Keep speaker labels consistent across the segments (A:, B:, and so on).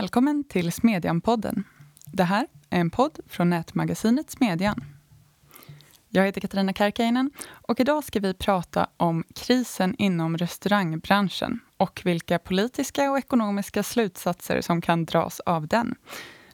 A: Välkommen till Smedjan-podden. Det här är en podd från nätmagasinet Smedjan. Jag heter Katarina Karkainen och idag ska vi prata om krisen inom restaurangbranschen och vilka politiska och ekonomiska slutsatser som kan dras av den.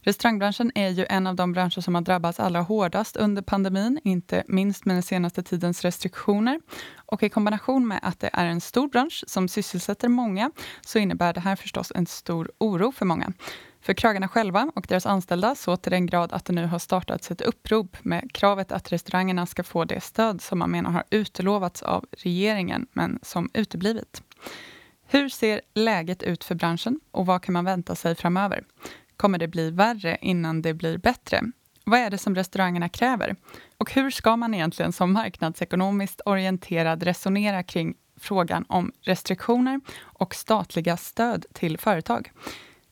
A: Restaurangbranschen är ju en av de branscher som har drabbats allra hårdast under pandemin, inte minst med den senaste tidens restriktioner. Och i kombination med att det är en stor bransch som sysselsätter många, så innebär det här förstås en stor oro för många. För krögarna själva och deras anställda så till den grad att det nu har startats ett upprop med kravet att restaurangerna ska få det stöd som man menar har utlovats av regeringen, men som uteblivit. Hur ser läget ut för branschen och vad kan man vänta sig framöver? Kommer det bli värre innan det blir bättre? Vad är det som restaurangerna kräver? Och hur ska man egentligen som marknadsekonomiskt orienterad resonera kring frågan om restriktioner och statliga stöd till företag?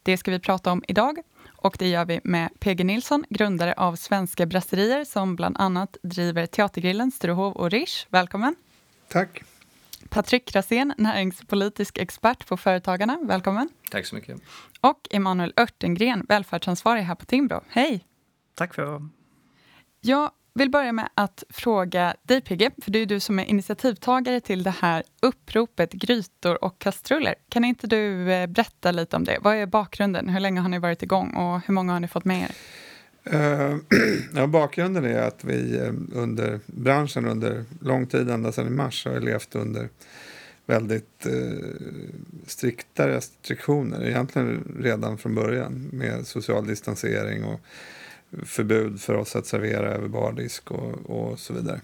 A: Det ska vi prata om idag och det gör vi med PG Nilsson, grundare av Svenska Brasserier som bland annat driver Teatergrillen, Sturehof och Rish. Välkommen!
B: Tack!
A: Patrik Rasén, näringspolitisk expert på Företagarna. Välkommen!
C: Tack så mycket.
A: Och Emanuel Örtengren, välfärdsansvarig här på Timbro. Hej!
D: Tack för
A: Jag vill börja med att fråga dig, PG, för det är du som är initiativtagare till det här uppropet Grytor och kastruller. Kan inte du eh, berätta lite om det? Vad är bakgrunden? Hur länge har ni varit igång och hur många har ni fått med er?
B: Uh, ja, bakgrunden är att vi eh, under branschen under lång tid, ända sedan i mars, har levt under väldigt uh, strikta restriktioner. Egentligen redan från början med social distansering och förbud för oss att servera över bardisk och, och så vidare.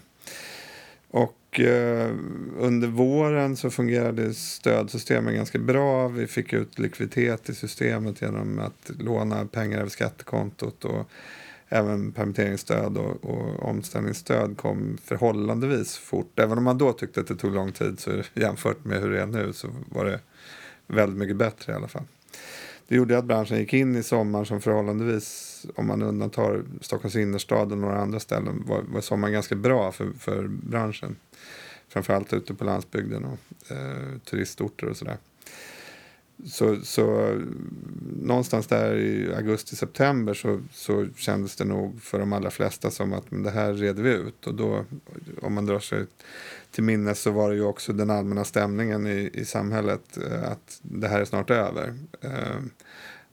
B: Och Eh, under våren så fungerade stödsystemen ganska bra. Vi fick ut likviditet i systemet genom att låna pengar över skattekontot och även permitteringsstöd och, och omställningsstöd kom förhållandevis fort. Även om man då tyckte att det tog lång tid så jämfört med hur det är nu så var det väldigt mycket bättre i alla fall. Det gjorde att branschen gick in i sommaren som förhållandevis om man undantar Stockholms innerstad och några andra ställen, var, var sommaren ganska bra för, för branschen. Framförallt ute på landsbygden och eh, turistorter och sådär. Så, så någonstans där i augusti-september så, så kändes det nog för de allra flesta som att men det här reder vi ut. Och då, om man drar sig till minnes så var det ju också den allmänna stämningen i, i samhället eh, att det här är snart över. Eh,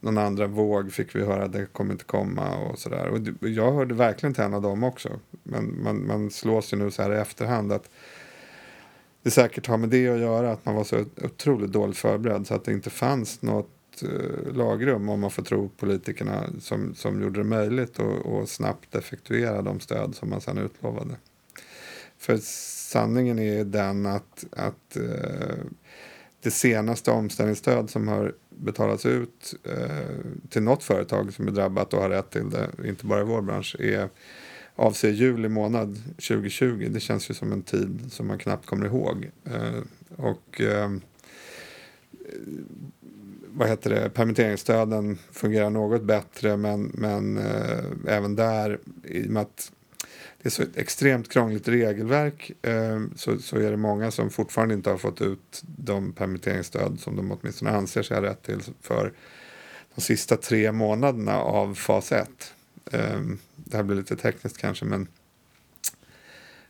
B: någon andra våg fick vi höra det kommer inte komma och sådär. Och jag hörde verkligen till en av dem också. Men man, man slås ju nu så här i efterhand att det säkert har med det att göra att man var så otroligt dåligt förberedd så att det inte fanns något eh, lagrum om man får tro politikerna som, som gjorde det möjligt att snabbt effektuera de stöd som man sedan utlovade. För sanningen är den att, att eh, det senaste omställningsstöd som har betalats ut eh, till något företag som är drabbat och har rätt till det, inte bara i vår bransch, är, avser juli månad 2020. Det känns ju som en tid som man knappt kommer ihåg. Eh, och eh, vad heter det, permitteringsstöden fungerar något bättre men, men eh, även där, i och med att det är så ett extremt krångligt regelverk eh, så, så är det många som fortfarande inte har fått ut de permitteringsstöd som de åtminstone anser sig ha rätt till för de sista tre månaderna av fas 1. Ehm, det här blir lite tekniskt kanske men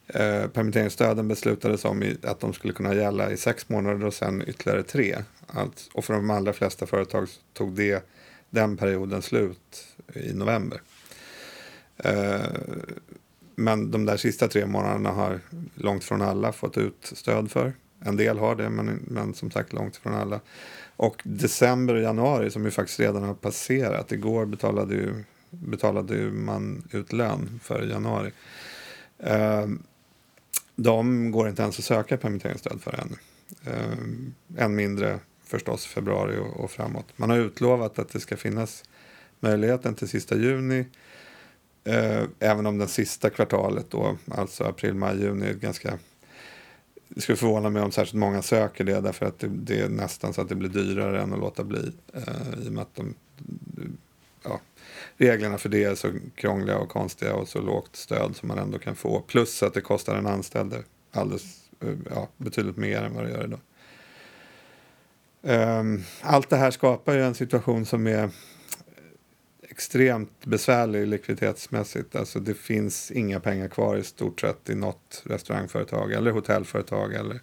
B: eh, permitteringsstöden beslutades om i, att de skulle kunna gälla i sex månader och sen ytterligare tre. Allt, och för de allra flesta företag tog det, den perioden slut i november. Eh, men de där sista tre månaderna har långt från alla fått ut stöd för. En del har det, men, men som sagt långt från alla. Och december och januari, som ju faktiskt redan har passerat. Igår betalade ju, betalade man ut lön för januari. Eh, de går inte ens att söka permitteringsstöd för ännu. Eh, än mindre förstås februari och, och framåt. Man har utlovat att det ska finnas möjligheten till sista juni Eh, även om det sista kvartalet då, alltså april, maj, juni, är ganska det skulle förvåna mig om särskilt många söker det därför att det, det, är nästan så att det blir dyrare än att låta bli. Eh, I och med att de, reglerna för det är så krångliga och konstiga och så lågt stöd som man ändå kan få. Plus att det kostar en anställd alldeles, eh, ja, betydligt mer än vad det gör idag. Um, allt det här skapar ju en situation som är extremt besvärlig likviditetsmässigt. Alltså det finns inga pengar kvar i stort sett i något restaurangföretag eller hotellföretag. Eller,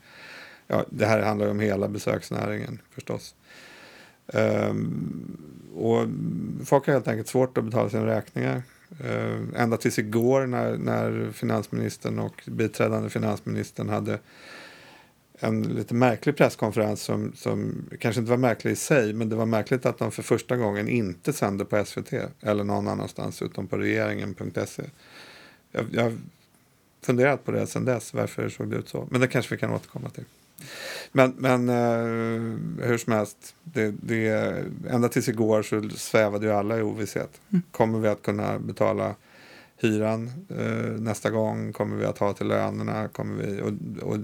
B: ja, det här handlar om hela besöksnäringen förstås. Um, Ehm, och folk har helt enkelt svårt att betala sina räkningar. Uh, ända tills igår när, när finansministern och biträdande finansministern hade en lite märklig presskonferens som, som kanske inte var märklig i sig men det var märkligt att de för första gången inte sände på SVT eller någon annanstans utom på regeringen.se. Jag, jag har funderat på det sedan dess, varför såg det ut så. Men det kanske vi kan återkomma till. Men, men eh, hur som helst, det, det, ända tills igår så svävade ju alla i ovisshet. Mm. Kommer vi att kunna betala hyran eh, nästa gång? Kommer vi att ha till lönerna? Kommer vi, och, och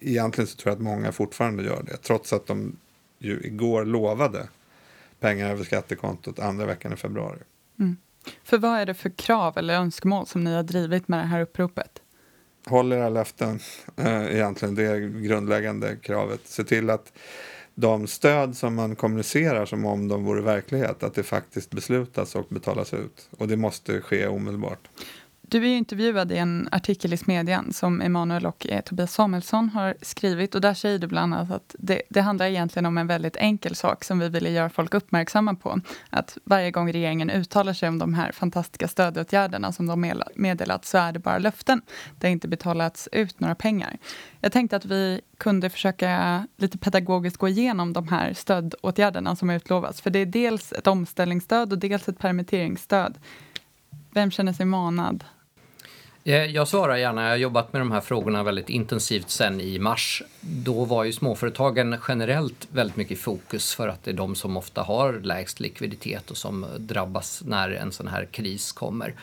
B: egentligen så tror jag att många fortfarande gör det. Trots att de ju igår lovade pengar över skattekontot andra veckan i februari. Mm.
A: För vad är det för krav eller önskemål som ni har drivit med det här uppropet?
B: Håll era löften, eh, egentligen. Det är grundläggande kravet. Se till att de stöd som man kommunicerar som om de vore verklighet, att det faktiskt beslutas och betalas ut. Och det måste ske omedelbart.
A: Du är intervjuad i en artikel i Smedjan som Emanuel och eh, Tobias Samuelsson har skrivit. Och där säger du bland annat att det, det, handlar egentligen om en väldigt enkel sak som vi ville göra folk uppmärksamma på. Att varje gång regeringen uttalar sig om de här fantastiska stödåtgärderna som de meddelat så är det bara löften. Det har inte betalats ut några pengar. Jag tänkte att vi kunde försöka lite pedagogiskt gå igenom de här stödåtgärderna som utlovas. För det är dels ett omställningsstöd och dels ett permitteringsstöd. Vem känner sig manad
C: Eh, jag svarar gärna. Jag har jobbat med de här frågorna väldigt intensivt sen i mars. Då var ju småföretagen generellt väldigt mycket i fokus för att det är de som ofta har lägst likviditet och som drabbas när en sån här kris kommer.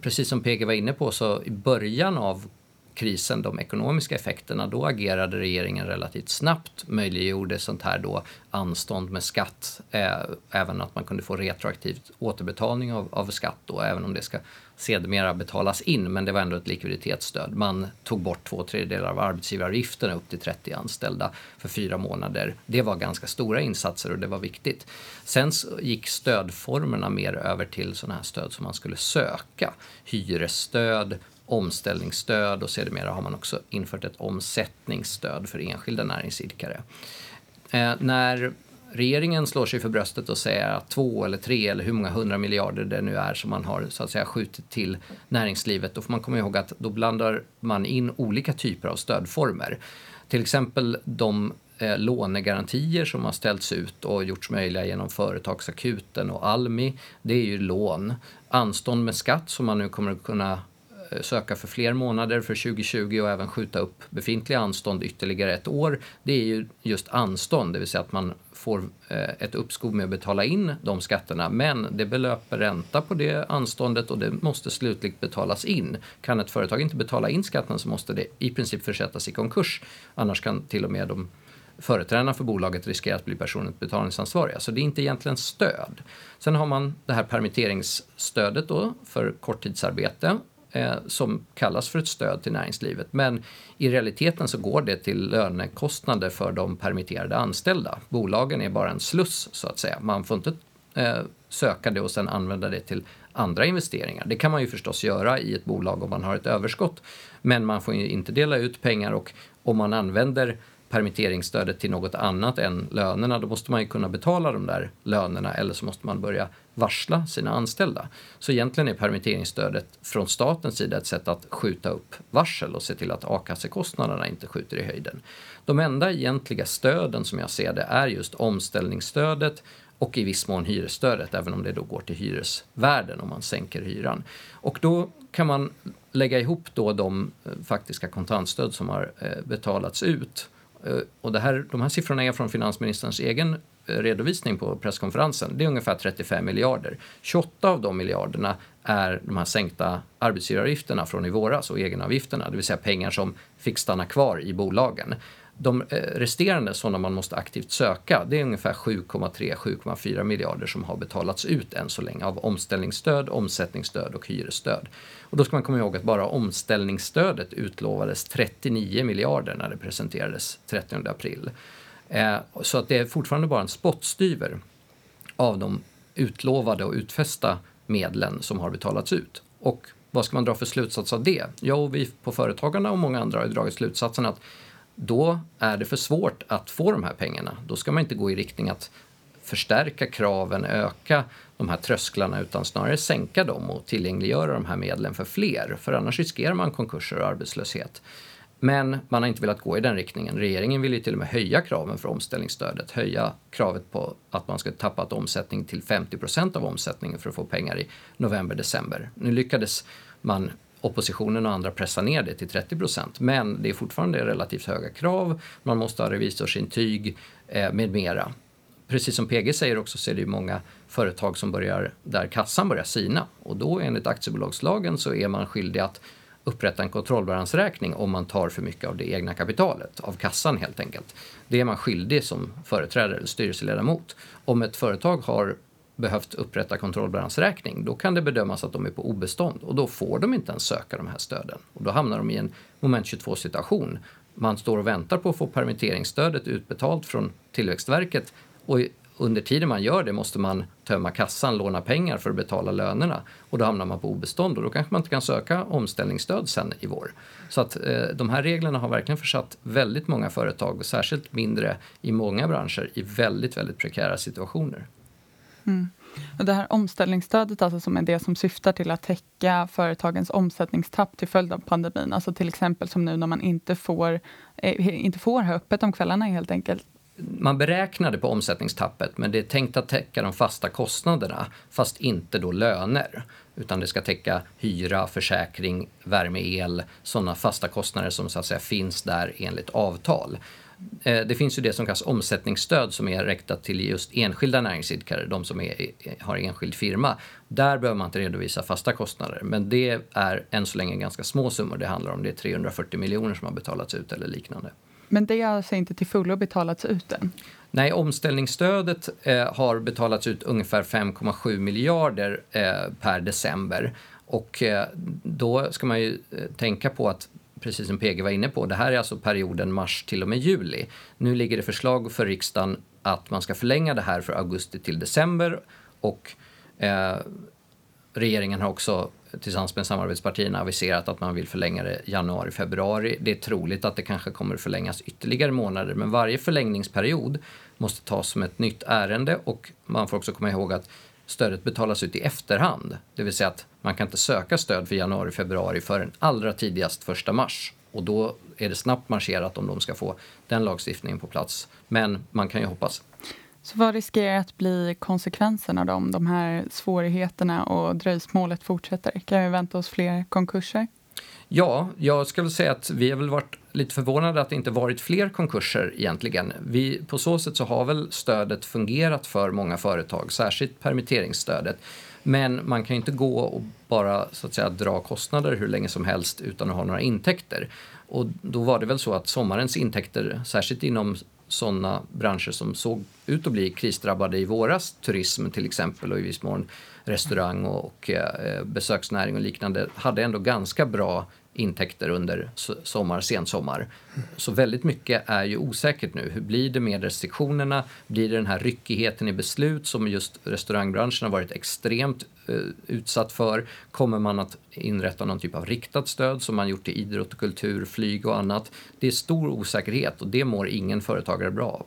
C: Precis som PG var inne på så i början av krisen, de ekonomiska effekterna, då agerade regeringen relativt snabbt, möjliggjorde sånt här då anstånd med skatt, eh, även att man kunde få retroaktivt återbetalning av, av skatt då, även om det ska sedermera betalas in, men det var ändå ett likviditetsstöd. Man tog bort två tredjedelar av arbetsgivaravgifterna upp till 30 anställda för fyra månader. Det var ganska stora insatser och det var viktigt. Sen gick stödformerna mer över till sådana här stöd som man skulle söka. Hyresstöd, omställningsstöd och sedermera har man också infört ett omsättningsstöd för enskilda näringsidkare. Eh, när regeringen slår sig för bröstet och säger att två eller tre eller hur många hundra miljarder det nu är som man har så att säga skjutit till näringslivet, då får man komma ihåg att då blandar man in olika typer av stödformer. Till exempel de eh, lånegarantier som har ställts ut och gjorts möjliga genom Företagsakuten och Almi, det är ju lån. Anstånd med skatt som man nu kommer att kunna eh, söka för fler månader för 2020 och även skjuta upp befintliga anstånd ytterligare ett år. Det är ju just anstånd, det vill säga att man får eh, ett uppskov med att betala in de skatterna men det belöper ränta på det anståndet och det måste slutligt betalas in. Kan ett företag inte betala in skatten så måste det i princip försättas i konkurs. Annars kan till och med de företrädarna för bolaget riskera att bli personligt betalningsansvariga. Så det är inte egentligen stöd. Sen har man det här permitteringsstödet då för korttidsarbete eh, som kallas för ett stöd till näringslivet. Men i realiteten så går det till lönekostnader för de permitterade anställda. Bolagen är bara en sluss så att säga. Man får inte eh, söka det och sen använda det till andra investeringar. Det kan man ju förstås göra i ett bolag om man har ett överskott. Men man får ju inte dela ut pengar och om man använder permitteringsstödet till något annat än lönerna, då måste man ju kunna betala de där lönerna eller så måste man börja varsla sina anställda. Så egentligen är permitteringsstödet från statens sida ett sätt att skjuta upp varsel och se till att a-kassekostnaderna inte skjuter i höjden. De enda egentliga stöden som jag ser det är just omställningsstödet och i viss mån hyresstödet, även om det då går till hyresvärden om man sänker hyran. Och då kan man lägga ihop då de eh, faktiska kontantstöd som har eh, betalats ut Eh, och det här, de här siffrorna är från finansministerns egen eh, redovisning på presskonferensen. Det är ungefär 35 miljarder. 28 av de miljarderna är de här sänkta arbetsgivaravgifterna från i våras och egenavgifterna, det vill säga pengar som fick stanna kvar i bolagen. De eh, resterande sådana man måste aktivt söka, det är ungefär 7,3-7,4 miljarder som har betalats ut än så länge av omställningsstöd, omsättningsstöd och hyresstöd. Och då ska man komma ihåg att bara omställningsstödet utlovades 39 miljarder när det presenterades 30 april. Eh, så att det är fortfarande bara en spottstyver av de utlovade och utfästa medlen som har betalats ut. Och vad ska man dra för slutsats av det? Jo, vi på Företagarna och många andra har dragit slutsatsen att då är det för svårt att få de här pengarna. Då ska man inte gå i riktning att förstärka kraven, öka de här trösklarna utan snarare sänka dem och tillgängliggöra de här medlen för fler. För annars riskerar man konkurser och arbetslöshet. Men man har inte velat gå i den riktningen. Regeringen vill ju till och med höja kraven för omställningsstödet. Höja kravet på att man ska tappat omsättning till 50 procent av omsättningen för att få pengar i november, december. Nu lyckades man oppositionen och andra pressa ner det till 30 procent. Men det är fortfarande relativt höga krav. Man måste ha revisorsintyg eh, med mera. Precis som PG säger också så är det ju många företag som börjar där kassan börjar sina och då enligt aktiebolagslagen så är man skyldig att upprätta en kontrollbalansräkning om man tar för mycket av det egna kapitalet, av kassan helt enkelt. Det är man skyldig som företrädare eller styrelseledamot. Om ett företag har behövt upprätta kontrollbalansräkning, då kan det bedömas att de är på obestånd och då får de inte ens söka de här stöden. Och då hamnar de i en moment 22 situation. Man står och väntar på att få permitteringsstödet utbetalt från Tillväxtverket och under tiden man gör det måste man tömma kassan, låna pengar för att betala lönerna och då hamnar man på obestånd och då kanske man inte kan söka omställningsstöd sen i vår. Så att eh, de här reglerna har verkligen försatt väldigt många företag, särskilt mindre i många branscher, i väldigt, väldigt prekära situationer.
A: Mm. Och det här omställningsstödet alltså som är det som syftar till att täcka företagens omsättningstapp till följd av pandemin. Alltså till exempel som nu när man inte får, eh, inte får ha öppet om kvällarna helt enkelt
C: man beräknade på omsättningstappet men det är tänkt att täcka de fasta kostnaderna fast inte då löner. Utan det ska täcka hyra, försäkring, värme, el, sådana fasta kostnader som så att säga finns där enligt avtal. Eh, det finns ju det som kallas omsättningsstöd som är riktat till just enskilda näringsidkare, de som är, har enskild firma. Där behöver man inte redovisa fasta kostnader, men det är än så länge ganska små summor det handlar om. Det är 340 miljoner som har betalats ut eller liknande.
A: Men det har alltså inte till fullo betalats ut än?
C: Nej, omställningsstödet eh, har betalats ut ungefär 5,7 miljarder eh, per december. Och eh, då ska man ju eh, tänka på att precis som PG var inne på, det här är alltså perioden mars till och med juli. Nu ligger det förslag för riksdagen att man ska förlänga det här för augusti till december och eh, regeringen har också tillsammans med samarbetspartierna aviserat att man vill förlänga det januari, februari. Det är troligt att det kanske kommer förlängas ytterligare månader, men varje förlängningsperiod måste tas som ett nytt ärende och man får också komma ihåg att stödet betalas ut i efterhand. Det vill säga att man kan inte söka stöd för januari, februari förrän allra tidigast första mars. Och då är det snabbt marscherat om de ska få den lagstiftningen på plats. Men man kan ju hoppas.
A: Så vad riskerar att bli konsekvenserna då, om de här svårigheterna och dröjsmålet fortsätter? Kan vi vänta oss fler konkurser?
C: Ja, jag skulle säga att vi har väl varit lite förvånade att det inte varit fler konkurser egentligen. Vi, på så sätt så har väl stödet fungerat för många företag, särskilt permitteringsstödet. Men man kan ju inte gå och bara så att säga dra kostnader hur länge som helst utan att ha några intäkter. Och då var det väl så att sommarens intäkter, särskilt inom sådana branscher som såg ut att bli krisdrabbade i våras, turism till exempel och i viss mån restaurang och, och eh, besöksnäring och liknande, hade ändå ganska bra intäkter under sommar, sensommar. Så väldigt mycket är ju osäkert nu. Hur blir det med restriktionerna? Blir det den här ryckigheten i beslut som just restaurangbranschen har varit extremt eh, utsatt för? Kommer man att inrätta någon typ av riktat stöd som man gjort till idrott och kultur, flyg och annat? Det är stor osäkerhet och det mår ingen företagare bra av.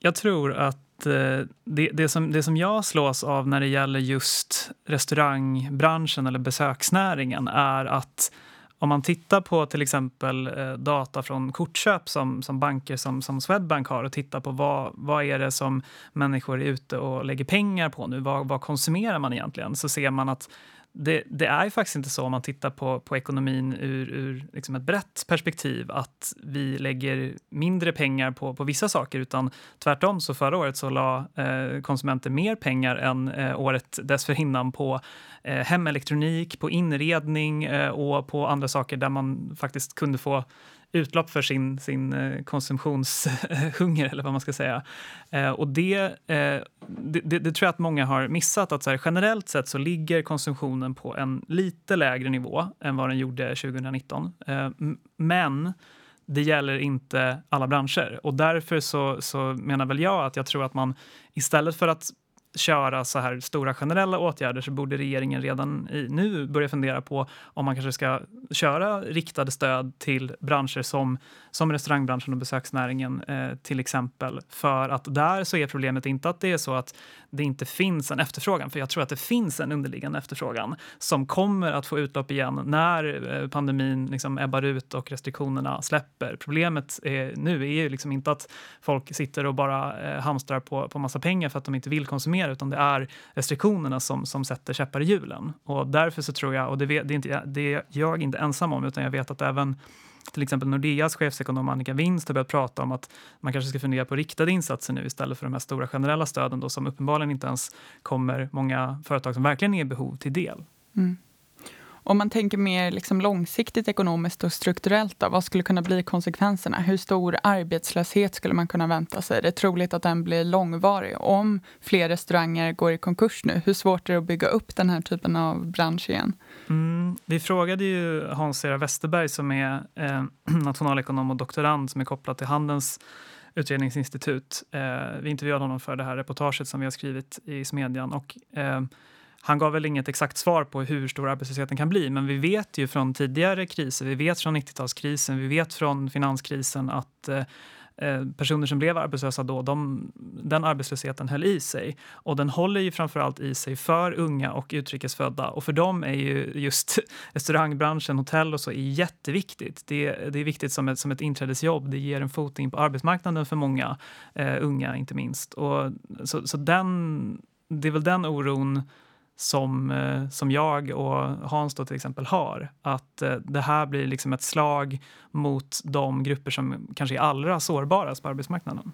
D: Jag tror att eh, det, det, som, det som jag slås av när det gäller just restaurangbranschen eller besöksnäringen är att om man tittar på till exempel eh, data från kortköp som, som banker som, som Swedbank har och tittar på vad, vad är det som människor är ute och lägger pengar på nu, vad, vad konsumerar man egentligen, så ser man att det, det, är ju faktiskt inte så om man tittar på, på ekonomin ur, ur liksom ett brett perspektiv att vi lägger mindre pengar på, på vissa saker utan tvärtom. Så förra året så la eh, konsumenter mer pengar än eh, året dessförinnan på eh, hemelektronik, på inredning eh, och på andra saker där man faktiskt kunde få utlopp för sin, sin eh, konsumtionshunger, eller vad man ska säga. Eh, och det, eh, det, det, det, tror jag att många har missat. att så här, Generellt sett så ligger konsumtionen på en lite lägre nivå än vad den gjorde 2019. Men det gäller inte alla branscher. Och därför så, så menar väl jag att jag tror att man istället för att köra så här stora generella åtgärder så borde regeringen redan i, nu börja fundera på om man kanske ska köra riktade stöd till branscher som, som restaurangbranschen och besöksnäringen eh, till exempel. För att där så är problemet inte att det är så att det inte finns en efterfrågan, för jag tror att det finns en underliggande efterfrågan som kommer att få utlopp igen när eh, pandemin liksom ebbar ut och restriktionerna släpper. Problemet är, nu är ju liksom inte att folk sitter och bara eh, hamstrar på, på massa pengar för att de inte vill konsumera, utan det är restriktionerna som, som sätter käppar i hjulen. Och därför så tror jag, och det, vet, det, är inte, det är jag inte ensam om, utan jag vet att även till exempel Nordeas chefsekonom Annika Winst har börjat prata om att man kanske ska fundera på riktade insatser nu istället för de här stora generella stöden då, som uppenbarligen inte ens kommer många företag som verkligen är i behov till del. Mm.
A: Om man tänker mer liksom långsiktigt ekonomiskt och strukturellt, då, vad skulle kunna bli konsekvenserna? Hur stor arbetslöshet skulle man kunna vänta sig? Det är troligt att den blir långvarig. Om fler restauranger går i konkurs nu, hur svårt är det att bygga upp den här typen av bransch igen?
D: Mm, vi frågade ju Hans-Era Westerberg som är eh, nationalekonom och doktorand som är kopplad till Handelns utredningsinstitut. Eh, vi intervjuade honom för det här reportaget som vi har skrivit i Smedjan. Och, eh, han gav väl inget exakt svar på hur stor arbetslösheten kan bli, men vi vet ju från tidigare kriser, vi vet från 90-talskrisen, vi vet från finanskrisen att eh, Eh, personer som blev arbetslösa då, de, den arbetslösheten höll i sig. Och den håller ju framförallt i sig för unga och utrikesfödda. Och för dem är ju just restaurangbranschen, hotell och så är jätteviktigt. Det, det är viktigt som ett, som ett inträdesjobb. Det ger en fot in på arbetsmarknaden för många eh, unga, inte minst. Och, så, så den, det är väl den oron som, eh, som jag och Hans då till exempel har. Att eh, det här blir liksom ett slag mot de grupper som kanske är allra sårbarast på arbetsmarknaden.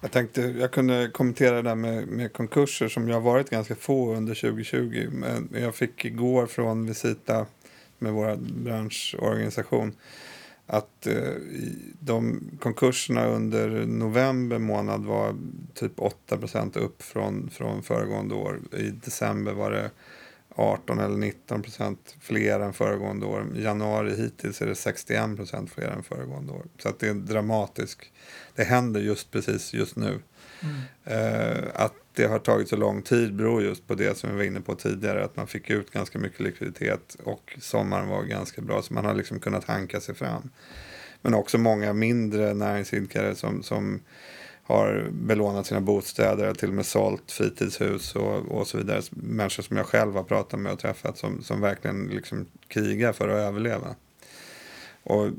B: Jag tänkte jag kunde kommentera det där med, med konkurser som jag varit ganska få under 2020. Jag fick igår från Visita med vår branschorganisation att eh, de konkurserna under november månad var typ 8% upp från, från föregående år. I december var det 18 eller 19 procent fler än föregående år. I januari hittills är det 61 procent fler än föregående år. Så att det är dramatiskt. Det händer just precis just nu. Mm. Eh, att det har tagit så lång tid beror just på det som vi var inne på tidigare. Att man fick ut ganska mycket likviditet och sommaren var ganska bra så man har liksom kunnat hanka sig fram. Men också många mindre näringsidkare som, som har belånat sina bostäder, till och med sålt fritidshus och, och så vidare. Människor som jag själv har pratat med och träffat som, som verkligen liksom krigar för att överleva. Och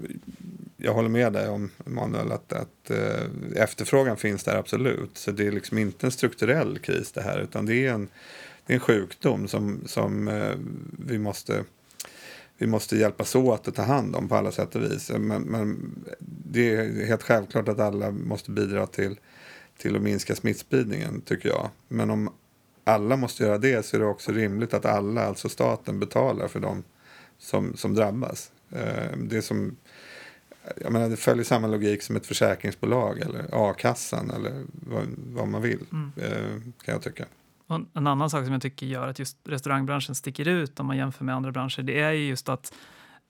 B: jag håller med dig om, Manuel, att, att eh, efterfrågan finns där absolut. Så det är liksom inte en strukturell kris det här, utan det är en, det är en sjukdom som, som eh, vi måste vi måste hjälpas åt att ta hand om på alla sätt och vis. Men, men det är helt självklart att alla måste bidra till, till att minska smittspridningen, tycker jag. Men om alla måste göra det så är det också rimligt att alla, alltså staten, betalar för dem som, som drabbas. Eh, det som jag menar, det följer samma logik som ett försäkringsbolag eller a-kassan eller vad, vad man vill, mm. Eh, kan jag tycka.
D: Och en annan sak som jag tycker gör att just restaurangbranschen sticker ut om man jämför med andra branscher, det är ju just att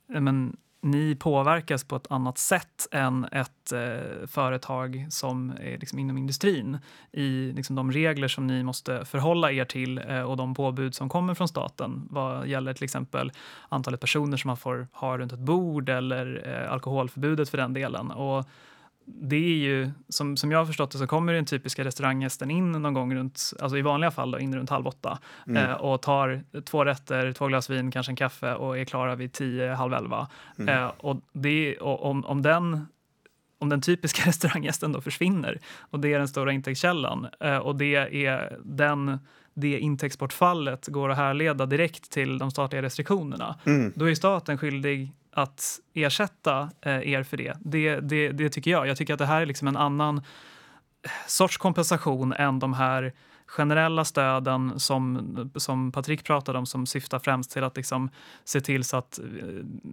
D: men, ni påverkas på ett annat sätt än ett eh, företag som är liksom inom industrin i liksom, de regler som ni måste förhålla er till eh, och de påbud som kommer från staten vad gäller till exempel antalet personer som man får ha runt ett bord eller eh, alkoholförbudet för den delen. Och det är ju, som, som jag har förstått det, så kommer den typiska restauranggästen in någon gång runt, alltså i vanliga fall då, in runt halv åtta mm. eh, och tar två rätter, två glas vin, kanske en kaffe och är klara vid tio, halv elva. Mm. Eh, och det, och om, om den om den typiska restauranggästen då försvinner och det är den stora intäktskällan eh, och det är den det intäktsbortfallet går att härleda direkt till de statliga restriktionerna, mm. då är staten skyldig att ersätta eh, er för det. Det, det. det tycker jag. Jag tycker att det här är liksom en annan eh, sorts kompensation än de här generella stöden som, som Patrik pratade om som syftar främst till att liksom se till så att eh,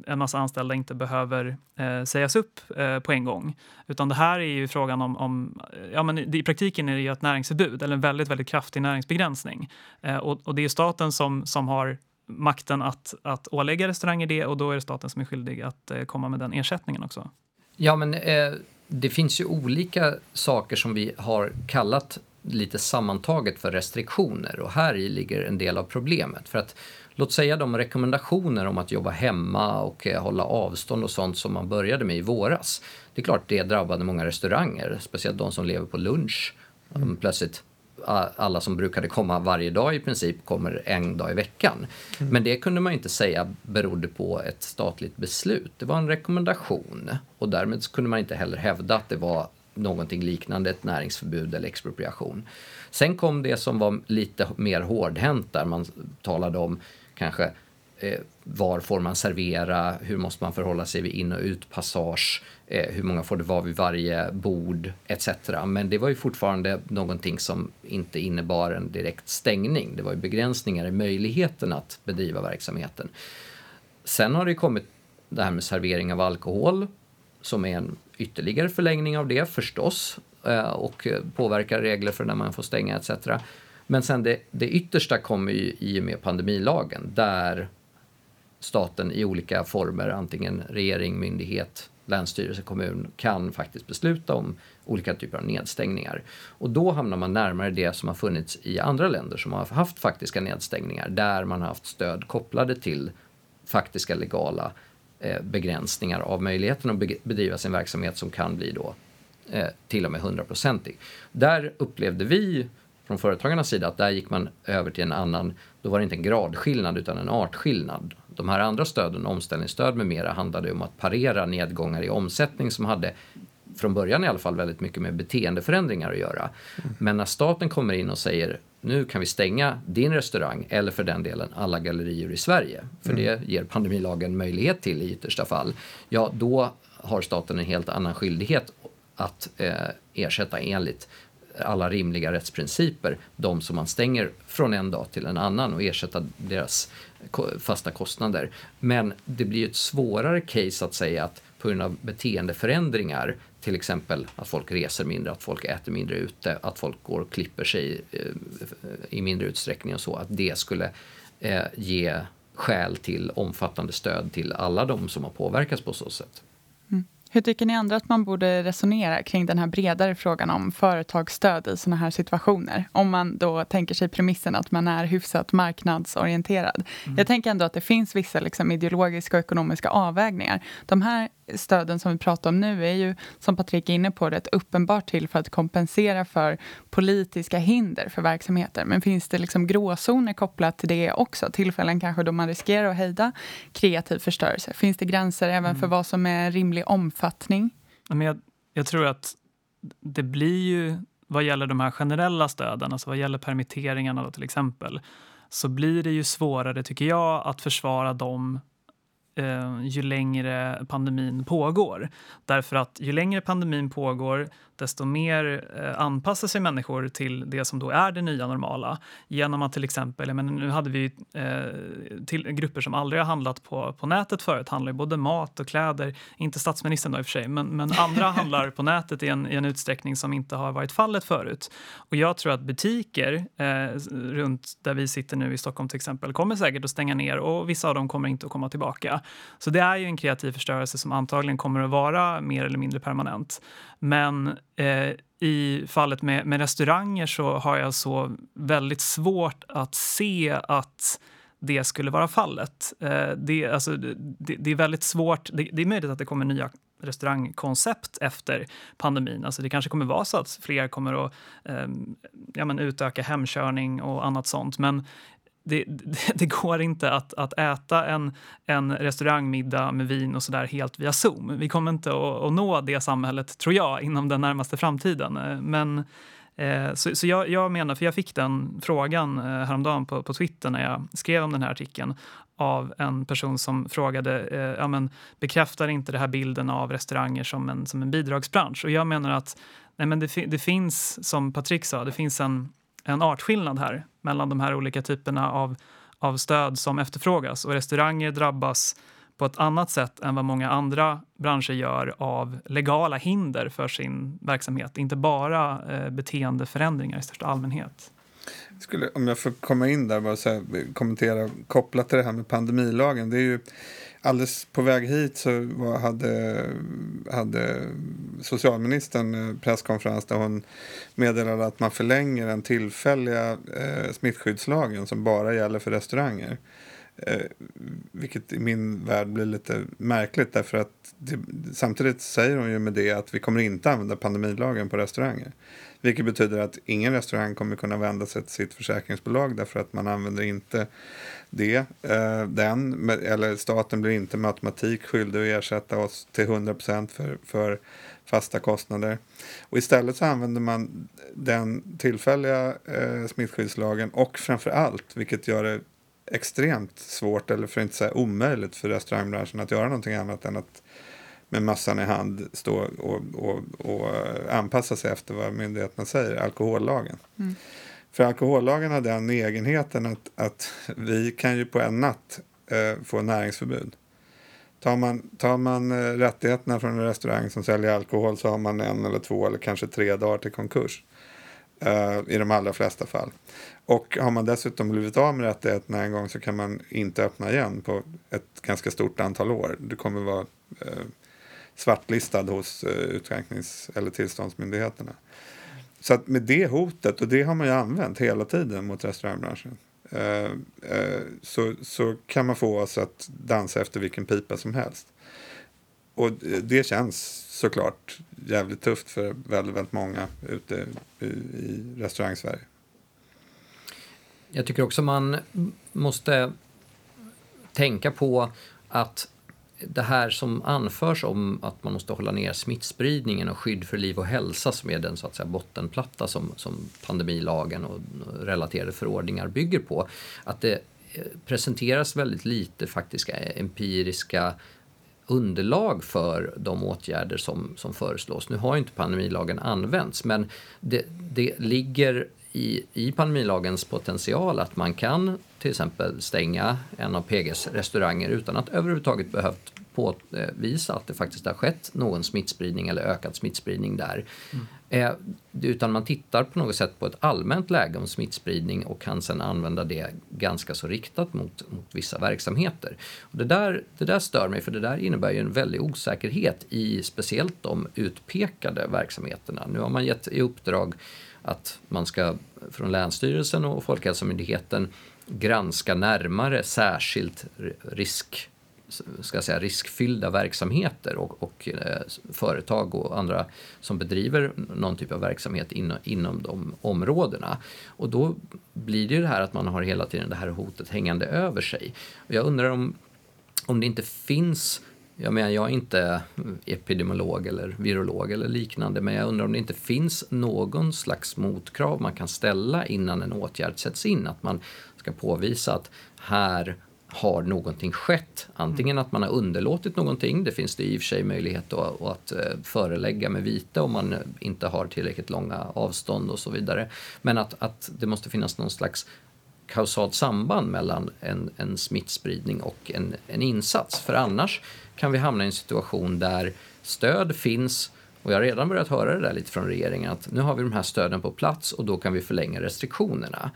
D: en massa anställda inte behöver eh, sägas upp eh, på en gång. Utan det här är ju frågan om... om eh, ja, men I praktiken är det ju ett näringsförbud eller en väldigt, väldigt kraftig näringsbegränsning. Eh, och, och, det är staten som, som har makten att, att ålägga restauranger det och då är det staten som är skyldig att eh, komma med den ersättningen också.
C: Ja, men eh, det finns ju olika saker som vi har kallat lite sammantaget för restriktioner och här i ligger en del av problemet. För att låt säga de rekommendationer om att jobba hemma och eh, hålla avstånd och sånt som man började med i våras. Det är klart det drabbade många restauranger, speciellt de som lever på lunch. Mm. Plötsligt alla som brukade komma varje dag i princip kommer en dag i veckan. Mm. Men det kunde man inte säga berodde på ett statligt beslut. Det var en rekommendation och därmed kunde man inte heller hävda att det var någonting liknande ett näringsförbud eller expropriation. Sen kom det som var lite mer hårdhänt där man talade om kanske eh, var får man servera, hur måste man förhålla sig vid in och utpassage, eh, hur många får det vara vid varje bord etc. Men det var ju fortfarande någonting som inte innebar en direkt stängning. Det var ju begränsningar i möjligheten att bedriva verksamheten. Sen har det kommit det här med servering av alkohol som är en ytterligare förlängning av det förstås eh, och påverkar regler för när man får stänga etc. Men sen det, det yttersta kommer ju i och med pandemilagen där staten i olika former, antingen regering, myndighet, länsstyrelse, kommun, kan faktiskt besluta om olika typer av nedstängningar. Och då hamnar man närmare det som har funnits i andra länder som har haft faktiska nedstängningar, där man har haft stöd kopplade till faktiska legala eh, begränsningar av möjligheten att bedriva sin verksamhet som kan bli då eh, till och med hundraprocentig. Där upplevde vi från företagarnas sida att där gick man över till en annan, då var det inte en gradskillnad utan en artskillnad. De här andra stöden, omställningsstöd med mera, handlade om att parera nedgångar i omsättning som hade från början i alla fall väldigt mycket med beteendeförändringar att göra. Mm. Men när staten kommer in och säger nu kan vi stänga din restaurang eller för den delen alla gallerier i Sverige, för mm. det ger pandemilagen möjlighet till i yttersta fall, ja då har staten en helt annan skyldighet att eh, ersätta enligt alla rimliga rättsprinciper, de som man stänger från en dag till en annan och ersätta deras fasta kostnader. Men det blir ett svårare case att säga att på grund av beteendeförändringar, till exempel att folk reser mindre, att folk äter mindre ute, att folk går och klipper sig eh, i mindre utsträckning och så, att det skulle eh, ge skäl till omfattande stöd till alla de som har påverkats på så sätt.
A: Hur tycker ni andra att man borde resonera kring den här bredare frågan om företagsstöd i sådana här situationer? Om man då tänker sig premissen att man är hyfsat marknadsorienterad. Mm. Jag tänker ändå att det finns vissa liksom, ideologiska och ekonomiska avvägningar. De här stöden som vi pratar om nu är ju, som Patrik är inne på, rätt uppenbart till för att kompensera för politiska hinder för verksamheter. Men finns det liksom gråzoner kopplat till det också? Tillfällen kanske då man riskerar att hejda kreativ förstörelse? Finns det gränser även mm. för vad som är rimlig omfattning?
D: Men jag, jag tror att det blir ju, vad gäller de här generella stöden, alltså vad gäller permitteringarna då till exempel, så blir det ju svårare, tycker jag, att försvara dem Eh, ju längre pandemin pågår. Därför att ju längre pandemin pågår, desto mer eh, anpassar sig människor till det som då är det nya normala. Genom att till exempel, men nu hade vi eh, till, grupper som aldrig har handlat på, på nätet förut, handlar både mat och kläder, inte statsministern då i och för sig, men, men andra handlar på nätet i en, i en utsträckning som inte har varit fallet förut. Och jag tror att butiker eh, runt där vi sitter nu i Stockholm till exempel kommer säkert att stänga ner och vissa av dem kommer inte att komma tillbaka. Så det är ju en kreativ förstörelse som antagligen kommer att vara mer eller mindre permanent. Men Eh, i fallet med, med restauranger så har jag så väldigt svårt att se att det skulle vara fallet. Eh, det, alltså, det, det, är väldigt svårt. Det, det, är möjligt att det kommer nya restaurangkoncept efter pandemin. Alltså det kanske kommer vara så att fler kommer att eh, ja, men utöka hemkörning och annat sånt. Men det, det, det, går inte att, att äta en, en restaurangmiddag med vin och sådär helt via Zoom. Vi kommer inte att, att, nå det samhället, tror jag, inom den närmaste framtiden. Eh, men, eh, så, så jag, jag, menar, för jag fick den frågan eh, häromdagen på, på Twitter när jag skrev om den här artikeln av en person som frågade eh, ja, men, bekräftar inte det här bilden av restauranger som en, som en bidragsbransch? Och jag menar att nej, men det, det finns, som Patrik sa, det finns en en artskillnad här mellan de här olika typerna av, av stöd som efterfrågas. Och restauranger drabbas på ett annat sätt än vad många andra branscher gör av legala hinder för sin verksamhet. Inte bara eh, beteendeförändringar i största allmänhet.
B: Skulle, om jag får komma in där och kommentera kopplat till det här med pandemilagen. Det är ju alldeles på väg hit så var, hade, hade socialministern eh, presskonferens där hon meddelade att man förlänger den tillfälliga eh, smittskyddslagen som bara gäller för restauranger. Eh, vilket i min värld blir lite märkligt därför att det, samtidigt säger hon ju med det att vi kommer inte använda pandemilagen på restauranger. Vilket betyder att ingen restaurang kommer kunna vända sig till sitt försäkringsbolag därför att man använder inte det. Eh, den, eller staten blir inte med automatik skyldig att ersätta oss till 100 för, för fasta kostnader. Och istället så använder man den tillfälliga eh, smittskyddslagen och framför allt, vilket gör det extremt svårt, eller för att inte säga omöjligt för restaurangbranschen att göra någonting annat än att med massan i hand stå och, och, och eh, anpassa sig efter vad myndigheterna säger, alkohollagen. Mm. För alkohollagen har den egenheten att, att vi kan ju på en natt eh, få näringsförbud. Tar man, tar man eh, rättigheterna från en restaurang som säljer alkohol så har man en eller två eller kanske tre dagar till konkurs. Eh, I de allra flesta fall. Och har man dessutom blivit av med rättigheterna en gång så kan man inte öppna igen på ett ganska stort antal år. Du kommer vara eh, svartlistad hos eh, utskänknings eller tillståndsmyndigheterna. Så att med det hotet, och det har man ju använt hela tiden mot restaurangbranschen, eh, eh, så, så kan man få oss att dansa efter vilken pipa som helst. Och det känns såklart jävligt tufft för väldigt, väldigt många ute i, i restaurang-Sverige.
C: Jag tycker också man måste tänka på att det här som anförs om att man måste hålla ner smittspridningen och skydd för liv och hälsa som är den så att säga, bottenplatta som, som pandemilagen och relaterade förordningar bygger på. Att det eh, presenteras väldigt lite faktiska eh, empiriska underlag för de åtgärder som, som föreslås. Nu har inte pandemilagen använts men det, det ligger i, i pandemilagens potential att man kan till exempel stänga en av PGs restauranger utan att överhuvudtaget behövt påvisa att det faktiskt har skett någon smittspridning eller ökad smittspridning där. Mm. Eh, utan man tittar på något sätt på ett allmänt läge om smittspridning och kan sedan använda det ganska så riktat mot, mot vissa verksamheter. Och det, där, det där stör mig för det där innebär ju en väldig osäkerhet i speciellt de utpekade verksamheterna. Nu har man gett i uppdrag att man ska från Länsstyrelsen och Folkhälsomyndigheten granska närmare särskilt risk ska säga, riskfyllda verksamheter och, och eh, företag och andra som bedriver någon typ av verksamhet in, inom de områdena. Och då blir det ju det här att man har hela tiden det här hotet hängande över sig. Och jag undrar om, om det inte finns jag menar, jag är inte epidemiolog eller virolog eller liknande, men jag undrar om det inte finns någon slags motkrav man kan ställa innan en åtgärd sätts in. Att man ska påvisa att här har någonting skett. Antingen att man har underlåtit någonting, det finns det i och för sig möjlighet att, att förelägga med vite om man inte har tillräckligt långa avstånd och så vidare. Men att, att det måste finnas någon slags kausalt samband mellan en, en smittspridning och en, en insats. För annars kan vi hamna i en situation där stöd finns och jag har redan börjat höra det där lite från regeringen att nu har vi de här stöden på plats och då kan vi förlänga restriktionerna.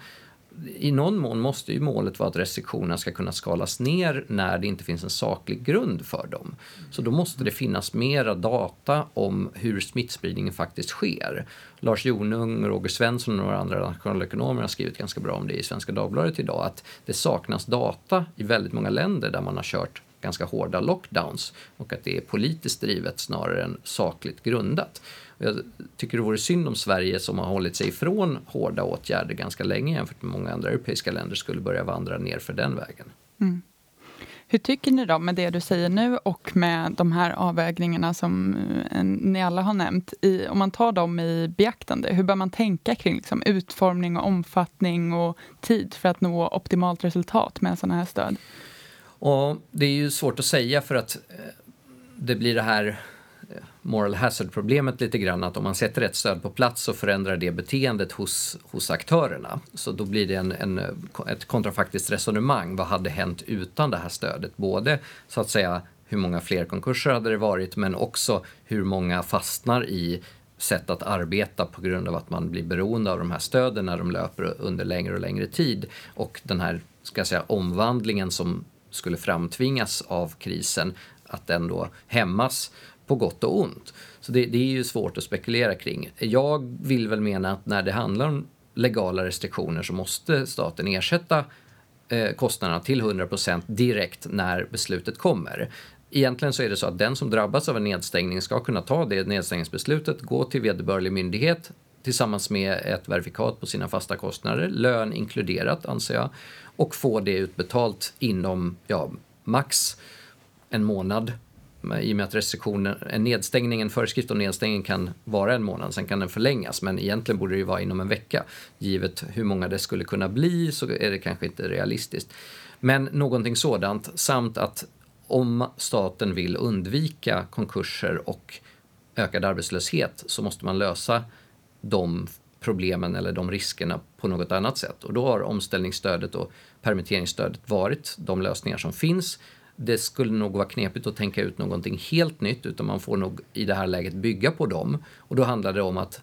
C: I någon mån måste ju målet vara att restriktionerna ska kunna skalas ner när det inte finns en saklig grund för dem. Så då måste det finnas mera data om hur smittspridningen faktiskt sker. Lars Jonung, Roger Svensson och några andra nationalekonomer har skrivit ganska bra om det i Svenska Dagbladet idag, att det saknas data i väldigt många länder där man har kört ganska hårda lockdowns och att det är politiskt drivet snarare än sakligt grundat. Jag tycker det vore synd om Sverige som har hållit sig ifrån hårda åtgärder ganska länge jämfört med många andra europeiska länder skulle börja vandra ner för den vägen. Mm.
A: Hur tycker ni då med det du säger nu och med de här avvägningarna som eh, ni alla har nämnt? I, om man tar dem i beaktande, hur bör man tänka kring liksom, utformning och omfattning och tid för att nå optimalt resultat med sådana här stöd?
C: Och det är ju svårt att säga för att eh, det blir det här moral hazard-problemet lite grann att om man sätter ett stöd på plats så förändrar det beteendet hos, hos aktörerna. Så då blir det en, en, ett kontrafaktiskt resonemang. Vad hade hänt utan det här stödet? Både så att säga hur många fler konkurser hade det varit men också hur många fastnar i sätt att arbeta på grund av att man blir beroende av de här stöden när de löper under längre och längre tid och den här ska jag säga, omvandlingen som skulle framtvingas av krisen, att den då hämmas på gott och ont. Så det, det, är ju svårt att spekulera kring. Jag vill väl mena att när det handlar om legala restriktioner så måste staten ersätta eh, kostnaderna till 100% direkt när beslutet kommer. Egentligen så är det så att den som drabbas av en nedstängning ska kunna ta det nedstängningsbeslutet, gå till vederbörlig myndighet tillsammans med ett verifikat på sina fasta kostnader, lön inkluderat anser jag, och få det utbetalt inom ja, max en månad i och med att restriktionen, nedstängning, en föreskrift om nedstängning kan vara en månad, sen kan den förlängas, men egentligen borde det ju vara inom en vecka. Givet hur många det skulle kunna bli så är det kanske inte realistiskt. Men någonting sådant, samt att om staten vill undvika konkurser och ökad arbetslöshet så måste man lösa de problemen eller de riskerna på något annat sätt. Och då har omställningsstödet och permitteringsstödet varit de lösningar som finns. Det skulle nog vara knepigt att tänka ut någonting helt nytt utan man får nog i det här läget bygga på dem. Och då handlar det om att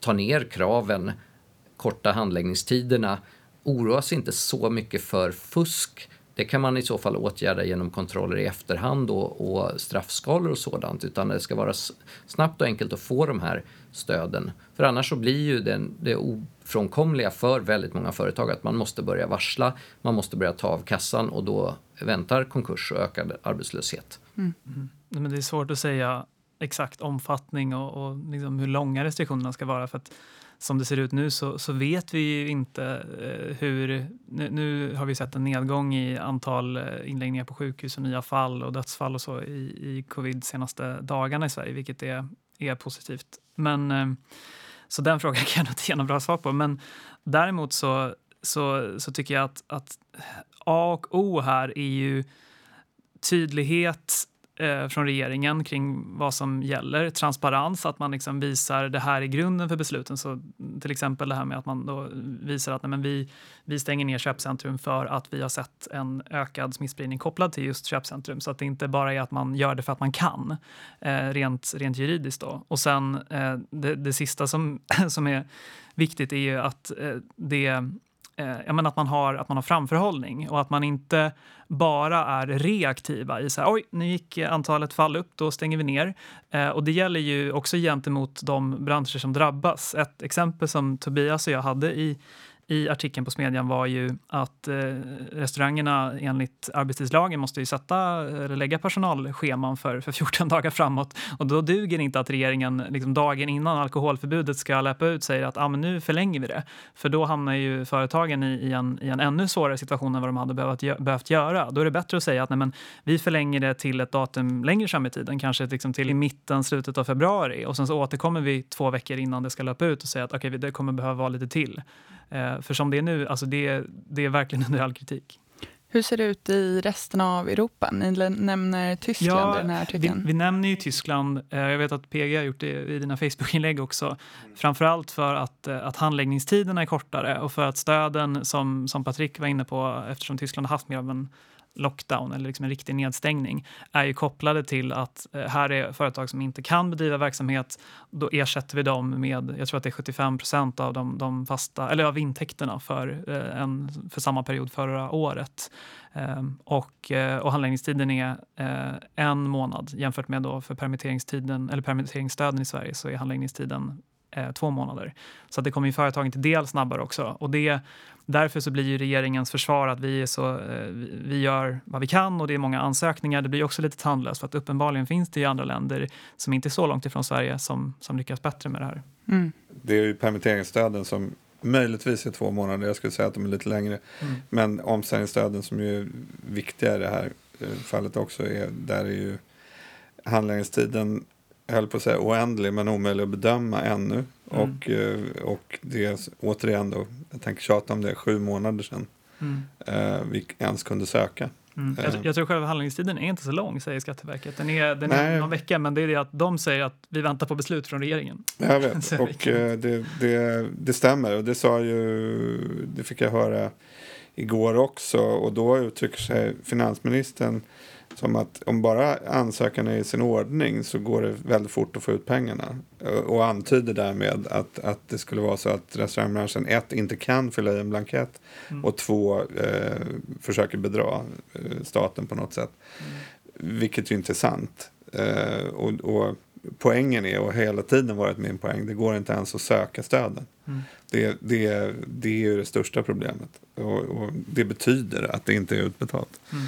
C: ta ner kraven, korta handläggningstiderna, oroa sig inte så mycket för fusk det kan man i så fall åtgärda genom kontroller i efterhand och, och straffskalor och sådant. Utan det ska vara snabbt och enkelt att få de här stöden. För annars så blir ju det, det ofrånkomliga för väldigt många företag att man måste börja varsla, man måste börja ta av kassan och då väntar konkurs och ökad arbetslöshet.
D: Mm. Mm. Men det är svårt att säga exakt omfattning och, och liksom hur långa restriktionerna ska vara. för att som det ser ut nu så, så vet vi ju inte eh, hur... Nu, nu, har vi sett en nedgång i antal eh, inläggningar på sjukhus och nya fall och dödsfall och så i, i covid senaste dagarna i Sverige, vilket är, är positivt. Men, eh, så den frågan kan jag inte ge något bra svar på. Men däremot så, så, så tycker jag att, att A och O här är ju tydlighet eh, från regeringen kring vad som gäller. Transparens, att man liksom visar det här i grunden för besluten. Så till exempel det här med att man då visar att nej, men vi, vi stänger ner köpcentrum för att vi har sett en ökad smittspridning kopplad till just köpcentrum. Så att det inte bara är att man gör det för att man kan, eh, rent, rent juridiskt. Då. Och sen eh, det, det sista som, som är viktigt är ju att eh, det eh, jag menar att, man har, att man har framförhållning och att man inte bara är reaktiva i så här, oj, nu gick antalet fall upp, då stänger vi ner. Eh, och det gäller ju också gentemot de branscher som drabbas. Ett exempel som Tobias och jag hade i i artikeln på Smedjan var ju att eh, restaurangerna enligt arbetstidslagen måste ju sätta, eller lägga personalscheman för, för 14 dagar framåt. Och då duger det inte att regeringen liksom dagen innan alkoholförbudet ska löpa ut säger att ah, men nu förlänger vi det. För då hamnar ju företagen i, i, en, i en ännu svårare situation än vad de hade behövt, behövt göra. Då är det bättre att säga att nej, men, vi förlänger det till ett datum längre fram i tiden, kanske liksom till i mitten, slutet av februari. Och sen så återkommer vi två veckor innan det ska löpa ut och säga att okay, det kommer behöva vara lite till. Eh, för som det är nu, alltså det, det är verkligen under all kritik.
A: Hur ser det ut i resten av Europa? Ni nämner Tyskland ja, i den här
D: artikeln. Vi, vi nämner ju Tyskland. Eh, jag vet att PG har gjort det i dina Facebook-inlägg också. Mm. Framförallt för att, eh, att handläggningstiderna är kortare och för att stöden, som, som Patrik var inne på, eftersom Tyskland har haft mer av en lockdown eller liksom en riktig nedstängning är ju kopplade till att eh, här är företag som inte kan bedriva verksamhet. Då ersätter vi dem med, jag tror att det är 75 procent av de, de fasta, eller av intäkterna för, eh, en, för samma period förra året. Ehm, och, eh, och handläggningstiden är en månad jämfört med då för permitteringstiden, eller permitteringsstöden i Sverige så är handläggningstiden två månader. Så det kommer ju företagen till del snabbare också. Och det Därför så blir ju regeringens försvar att vi, är så, eh, vi gör vad vi kan och det är många ansökningar. Det blir också lite tandlöst för att uppenbarligen finns det i andra länder som inte är så långt ifrån Sverige som, som lyckas bättre med det här. Mm.
B: Det är ju permitteringsstöden som möjligtvis är två månader, jag skulle säga att de är lite längre. Mm. Men omställningsstöden som ju är viktiga i det här eh, fallet också, är, där är ju handläggningstiden jag höll på att säga oändlig men omöjlig att bedöma ännu. Mm. Och, eh, och det är återigen då, jag tänker tjata om det, sju månader sedan mm. eh, vi ens kunde söka.
D: Mm. Jag, eh. jag, tror själva handläggningstiden är inte så lång, säger Skatteverket. Den är, den är någon vecka, men det är det att de säger att vi väntar på beslut från regeringen.
B: Jag vet, och eh, det, det, det, stämmer. Och det sa ju, det fick jag höra igår också. Och då uttrycker sig finansministern som att om bara ansökan är i sin ordning så går det väldigt fort att få ut pengarna. Och antyder därmed att, att det skulle vara så att restaurangbranschen ett, inte kan fylla i en blankett mm. och två, eh, försöker bedra eh, staten på något sätt. Mm. Vilket ju inte är sant. Eh, och, och, poängen är, och hela tiden varit min poäng, det går inte ens att söka stöden. Mm. Det, det, det är ju det största problemet. Och, och, det betyder att det inte är utbetalt. Mm.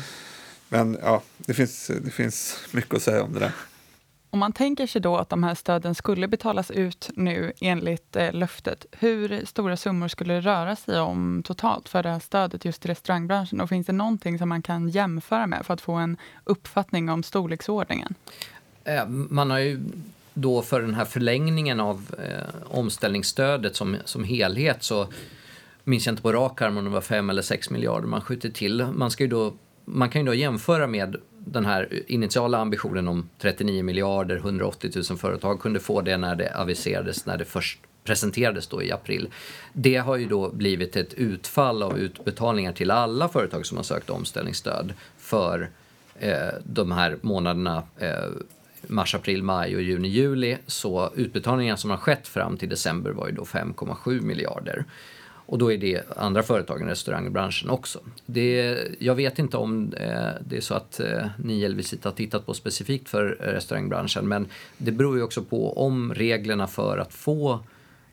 B: Men ja, det finns, det finns mycket att säga om det där.
A: Om man tänker sig då att de här stöden skulle betalas ut nu enligt eh, löftet, hur stora summor skulle det röra sig om totalt för det här stödet just i restaurangbranschen? Och finns det någonting som man kan jämföra med för att få en uppfattning om storleksordningen?
C: Eh, man har ju då för den här förlängningen av eh, omställningsstödet som, som helhet så minns jag inte på rak arm om det var 5 eller 6 miljarder man skjuter till. Man ska ju då man kan ju då jämföra med den här initiala ambitionen om 39 miljarder, 180 000 företag kunde få det när det aviserades, när det först presenterades då i april. Det har ju då blivit ett utfall av utbetalningar till alla företag som har sökt omställningsstöd för eh, de här månaderna eh, mars, april, maj och juni, juli. Så utbetalningarna som har skett fram till december var ju då 5,7 miljarder. Och då är det andra företag i restaurangbranschen också. Det, jag vet inte om eh, det är så att eh, ni eller Visita har tittat på specifikt för eh, restaurangbranschen men det beror ju också på om reglerna för att få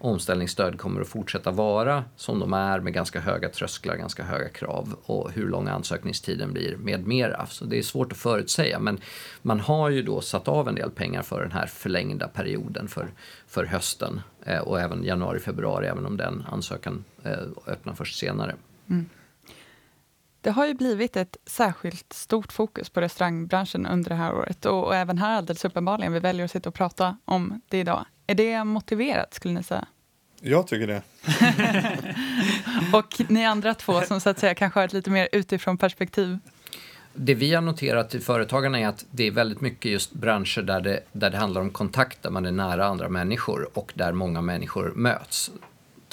C: omställningsstöd kommer att fortsätta vara som de är med ganska höga trösklar, ganska höga krav och hur lång ansökningstiden blir med mera. Så det är svårt att förutsäga men man har ju då satt av en del pengar för den här förlängda perioden för, för hösten eh, och även januari, februari även om den ansökan eh, öppnar först senare. Mm.
A: Det har ju blivit ett särskilt stort fokus på restaurangbranschen under det här året och, och även här alldeles uppenbarligen. Vi väljer att sitta och prata om det idag. Är det motiverat skulle ni säga?
B: Jag tycker det.
A: och ni andra två som så att säga kanske har ett lite mer utifrån perspektiv?
C: Det vi har noterat i Företagarna är att det är väldigt mycket just branscher där det, där det handlar om kontakt, där man är nära andra människor och där många människor möts.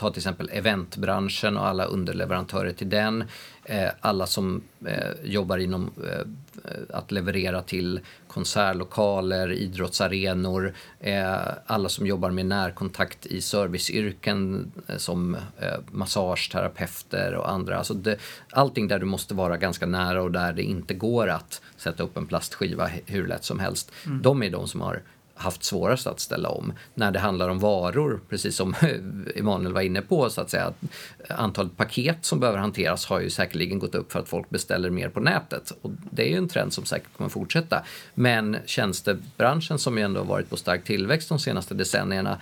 C: Ta till exempel eventbranschen och alla underleverantörer till den. Eh, alla som eh, jobbar inom eh, att leverera till konsertlokaler, idrottsarenor, alla som jobbar med närkontakt i serviceyrken som massageterapeuter och andra. Alltså det, allting där du måste vara ganska nära och där det inte går att sätta upp en plastskiva hur lätt som helst. Mm. De är de som har haft svårast att ställa om. När det handlar om varor, precis som Emanuel var inne på, så att säga, antalet paket som behöver hanteras har ju säkerligen gått upp för att folk beställer mer på nätet. Och det är ju en trend som säkert kommer fortsätta. Men tjänstebranschen som ju ändå har varit på stark tillväxt de senaste decennierna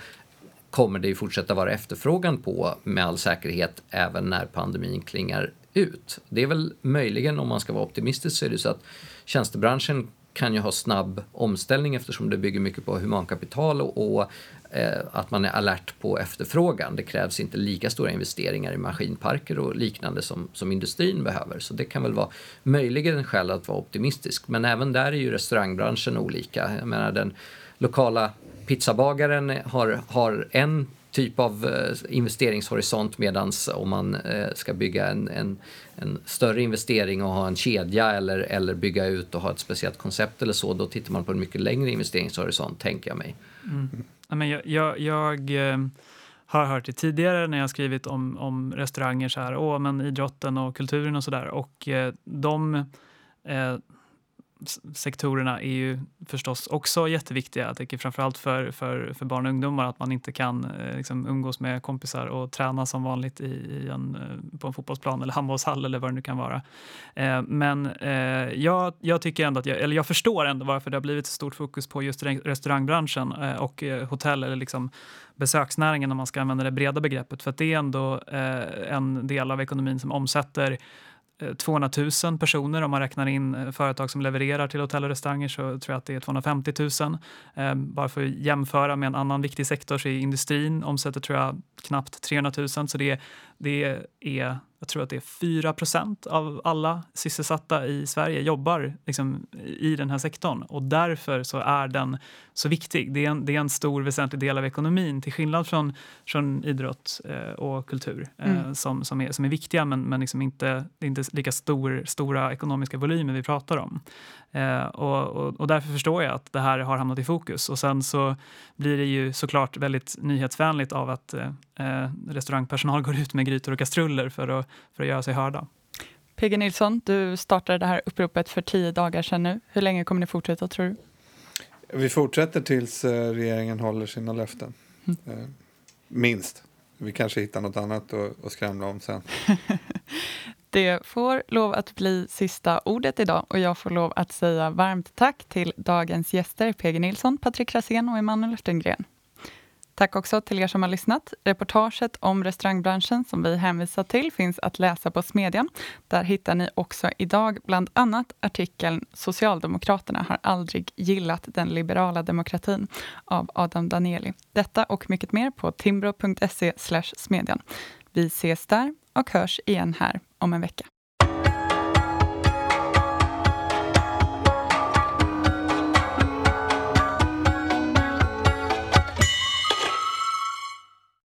C: kommer det ju fortsätta vara efterfrågan på med all säkerhet även när pandemin klingar ut. Det är väl möjligen, om man ska vara optimistisk, så är det så att tjänstebranschen kan ju ha snabb omställning eftersom det bygger mycket på humankapital och, och eh, att man är alert på efterfrågan. Det krävs inte lika stora investeringar i maskinparker och liknande som, som industrin behöver. Så det kan väl vara möjligen en skäl att vara optimistisk. Men även där är ju restaurangbranschen olika. Jag menar den lokala pizzabagaren har, har en typ av eh, investeringshorisont medan om man eh, ska bygga en, en, en, större investering och ha en kedja eller, eller bygga ut och ha ett speciellt koncept eller så, då tittar man på en mycket längre investeringshorisont, tänker jag mig.
D: Mm. Ja, men jag, jag, jag eh, har hört det tidigare när jag skrivit om, om restauranger, så här, åh, men idrotten och kulturen och sådär. Och eh, de eh, sektorerna är ju förstås också jätteviktiga. Jag tänker framförallt för, för, för barn och ungdomar att man inte kan eh, liksom, umgås med kompisar och träna som vanligt i, i en, eh, på en fotbollsplan eller handbollshall eller vad det nu kan vara. Eh, men eh, jag, jag, tycker ändå att jag, eller jag förstår ändå varför det har blivit så stort fokus på just restaurangbranschen eh, och eh, hotell eller liksom besöksnäringen om man ska använda det breda begreppet. För det är ändå eh, en del av ekonomin som omsätter Eh, 200 000 personer. Om man räknar in eh, företag som levererar till hotell och restauranger så tror jag att det är 250 000. Eh, bara för att jämföra med en annan viktig sektor så är industrin omsätter tror jag knappt 300 000. Så det, det är jag tror att det är 4% av alla sysselsatta i Sverige jobbar liksom, i den här sektorn. Och därför så är den så viktig. Det är en, det är en stor väsentlig del av ekonomin till skillnad från, från idrott eh, och kultur eh, mm. som, som, är, som är viktiga men, men liksom inte, det är inte lika stor, stora ekonomiska volymer vi pratar om. Eh, och, och, och, därför förstår jag att det här har hamnat i fokus. Och sen så blir det ju såklart väldigt nyhetsvänligt av att restaurangpersonal går ut med grytor och kastruller för att, för att göra sig hörda.
A: PG Nilsson, du startade det här uppropet för tio dagar sedan nu. Hur länge kommer ni fortsätta tror du?
B: Vi fortsätter tills eh, regeringen håller sina löften. Mm. Eh, minst. Vi kanske hittar något annat att, skramla om sen.
A: Det får lov att bli sista ordet idag och jag får lov att säga varmt tack till dagens gäster PG Nilsson, Patrik Rasén och Emanuel Östergren. Tack också till er som har lyssnat. Reportaget om restaurangbranschen som vi hänvisar till finns att läsa på Smedjan. Där hittar ni också idag bland annat artikeln Socialdemokraterna har aldrig gillat den liberala demokratin av Adam Danieli. Detta och mycket mer på timbro.se smedjan. Vi ses där och hörs igen här om en vecka.